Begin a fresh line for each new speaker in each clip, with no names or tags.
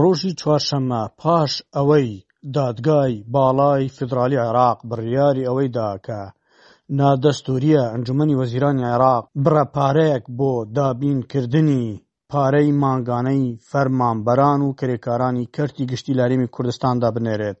ڕۆژی چوارشەممە پاش ئەوەی دادگای باڵای فیدراڵی عێراق بڕیاری ئەوەی دا کە نادەستوورییە ئەنجوومەنی وەزیرانی عێراق بڕە پارەیەک بۆ دابینکردنی پارەی مانگانەی فەرمانبەران و کرێکارانی کەرتی گشتی لەهەرێمی کوردستاندا بنێرێت،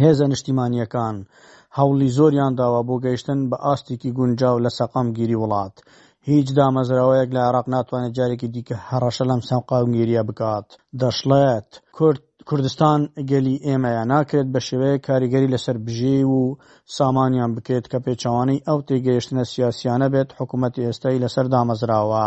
هێزە نیشتیمانییەکان هەوڵی زۆریان داوە بۆ گەیشتن بە ئاستێکی گونجاو لە سەقامگیری وڵات. هیچ دامەزراوەیەک لە عێراق ناتوانێت جارێکی دیکە هەڕەشە لەم سەقامگیرییە بکات. دەشڵێت، کورد، کوردستان گەلی ئێمەیە، ناکرێت بە شێوەیەک کاریگەری لەسەر بژێوی و سامانیان بکرێت کە پێچەوانەی ئەو تێگەیشتنە سیاسییانە بێت حکوومەتی ئێستای لەسەر دامەزراوە.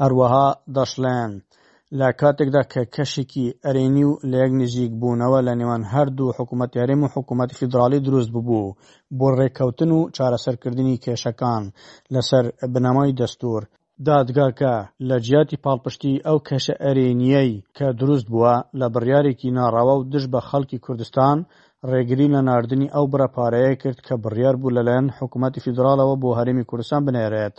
هەروەها دەشڵێن، لە کاتێکدا کە کەشێکی ئەرێنی و لە یەک نزیک بوونەوە لە نێوان هەردوو حکوومەتی هەرێم و حکوومەتی فیدراڵی دروست ببوو بۆ ڕێککەوتن و چارەسەرکردنی کێشەکان لەسەر بنەمای دەستوور، دادگاکە لە جیاتی پاڵپشتیی ئەو کەشە ئەرێنییەی کە دروست بووە، لە بڕیارێکی ناڕەوا و دژ بە خەڵکی کوردستان، ڕێگری لە ناردنی ئەو بڕە پارەیە کرد کە بڕیار بوو لەلایەن حکوومەتی فیدراڵەوە بۆ هەرێمی کوردستان بنێرێت.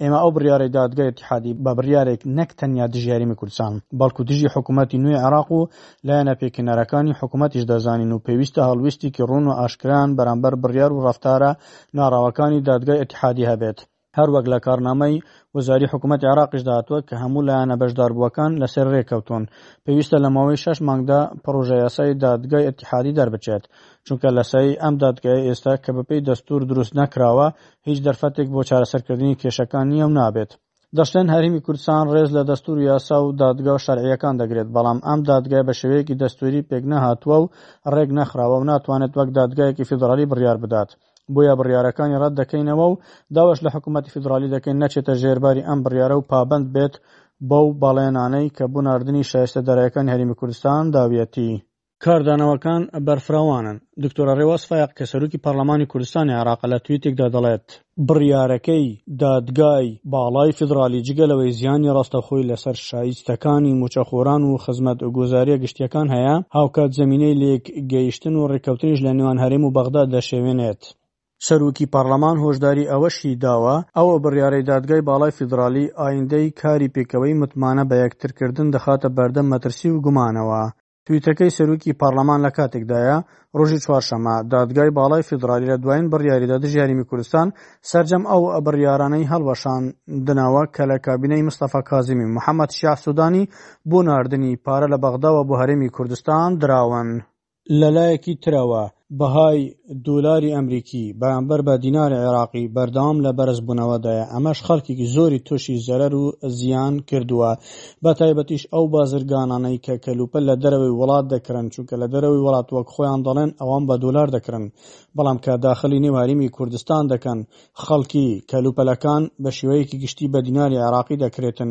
ئێمە ئەو بڕیارەی دادگای ئیتیحادی بە بڕیارێک نەک تەنیا دژی هەرێمی کوردستان، بەڵکو دژی حکوومەتی نوێی عێراق و لایەنە پێکهێنەرەکانی حکوومەتیش دەزانین و پێویستە هەڵویستێکی ڕوون و ئاشکرایان بەرامبەر بڕیار و ڕەفتارە ناڕەواکانی دادگای ئیتیحادی هەبێت. هەروەک لە کارنامەی وزاری حکوومەتی عێراقیشدا هاتووە کە هەموو لایەنە بەشداربووەکان لەسەر رێ کەوتوون پێویستە لە ماوەی شەش مانگدا پڕۆژەیاسای دادگای ئیتیحادی دەربچێت، چونکە لەسایەی ئەم دادگایە ئێستا کە بەپێی دەستوور دروست نەکراوە، هیچ دەرفەتێک بۆ چارەسەرکردنی کێشەکان نییە و نابێت. دەشڵێن هەرێمی کوردستان ڕێز لە دەستوور و یاسا و دادگا شەرعییەکان دەگرێت، بەڵام ئەم دادگای بە شێوەیەکی دەستووری پێکنەهاتووە و ڕێک نەخراوە و ناتوانێت وەک دادگایەکی فیدڕالی بڕیار بدات، بۆیە بڕیارەکانی ڕەت دەکەینەوە و داواش لە حکوومەتی فیدڕالی دەکەین نەچێتە ژێرباری ئەم بڕیارە و پابەند بێت بەو بەڵێنانەی کە بۆ ناردنی شایستە دارایەکانی هەرێمی کوردستان داویەتی. کاردانەوەکان بەرفراوانن. دکتۆرە رێواز فایەق کە سەرۆکی پارلەمانی کوردستانی عێراقە لە تویتێکدا دەڵێت، بڕیارەکەی دادگای باڵای فیدراڵی جگە لەوەی زیانی راستەوخۆی لەسەر شایستەکانی مووچەخۆران و خزمەتگوزارییە گشتییەکان هەیە، هاوکات زەمینەی لێکگەیشتن و رێککەوتنیش لە نێوان هەرێم و بەغداد دەشێوێنێت. سەرۆکی پارلەمان هۆشداری ئەوەشی داوە، ئەو بڕیارەی دادگای باڵای فیدراڵی ئایندەی کاری پێکەوەیی متمانە بەیەکترکردن دەخاتە بەردەم مەترسی و گومانەوە. تویتەکەی سەرۆکی پارلەمان لە کاتێکدایە، ڕۆژی چوارشەممە، دادگای باڵای فیدڕالی لە دوایین بڕیاریدا دژی هەرێمی کوردستان، سەرجەم ئەو بڕیارانەی هەڵوەشاندنەوە کە لە کابینەی مستەفا کازمی و محەممەد شیاع سوودانی بۆ ناردنی پارە لە بەغداوە بۆ هەرێمی کوردستان دراون. لەلایەکی ترەوە، بەهای دۆلاری ئەمریکی بەرامبەر بە دیناری عێراقی بەردەوام لە بەرزبوونەوەدایە، ئەمەش خەڵکێکی زۆری تووشی زەرەر و زیان کردووە، بەتایبەتیش ئەو بازرگانانەی کە کەلوپەل لە دەرەوەی وڵات دەکڕن، چونکە لە دەرەوەی وڵات وەک خۆیان دەڵێن ئەوان بە دۆلار دەکڕن، بەڵام کە داخلی نێو هەرێمی کوردستان دەکەن، خەڵکی کەلوپەلەکان بە شێوەیەکی گشتی بە دیناری عێراقی دەکرێتن،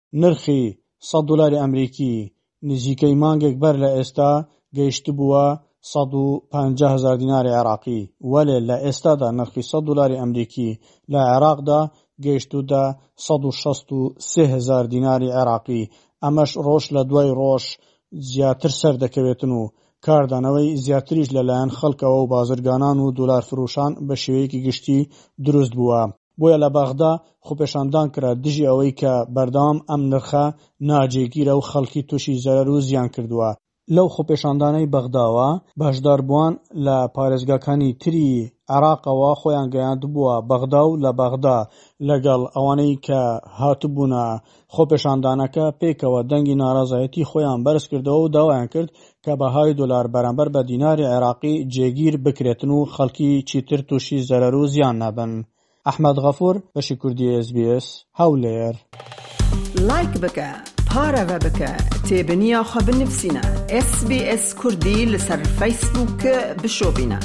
نرخی سەد دۆلاری ئەمریکی نزیکەی مانگێک بەر لە ئێستا گەیشتبووە سەد و پەنجا هەزار دیناری عێراقی، وەلێ لە ئێستادا نرخی سەد دۆلاری ئەمریکی لە عێراقدا گەیشتووتە سەد و شەست و سێ هەزار دیناری عێراقی، ئەمەش رۆژ لە دوای رۆژ زیاتر سەردەکەوێتن و کاردانەوەی زیاتریش لەلایەن خەڵکەوە و بازرگانان و دۆلارفرۆشان بە شێوەیەکی گشتی دروستبووە. بۆیە لە بەغدا خۆپێشاندان کرا دژی ئەوەی کە بەردەوام ئەم نرخە ناجێگیرە و خەڵکی تووشی زەرەر و زیان کردووە. لەو خۆپێشاندانەی بەغداوە، بەشداربووان لە پارێزگاکانی تری عێراقەوە خۆیان گەیاندبووە بەغدا و لە بەغدا لەگەڵ ئەوانەی کە هاتبوونە خۆپێشاندانەکە پێکەوە دەنگی نارازایەتی خۆیان بەرز کردەوە و داوایان کرد کە بەهای دۆلار بەرامبەر بە دیناری عێراقی جێگیر بکرێتن و خەڵکی چیتر تووشی زەرەر و زیان نەبن. ئەحمەد غەفوور، بەشی کوردی SBS، هەولێر.
لایک بکە پارەڤە بکە تێبنیا خو بنفسینە SBS کوردی لسر فیسبوک بشۆبینە.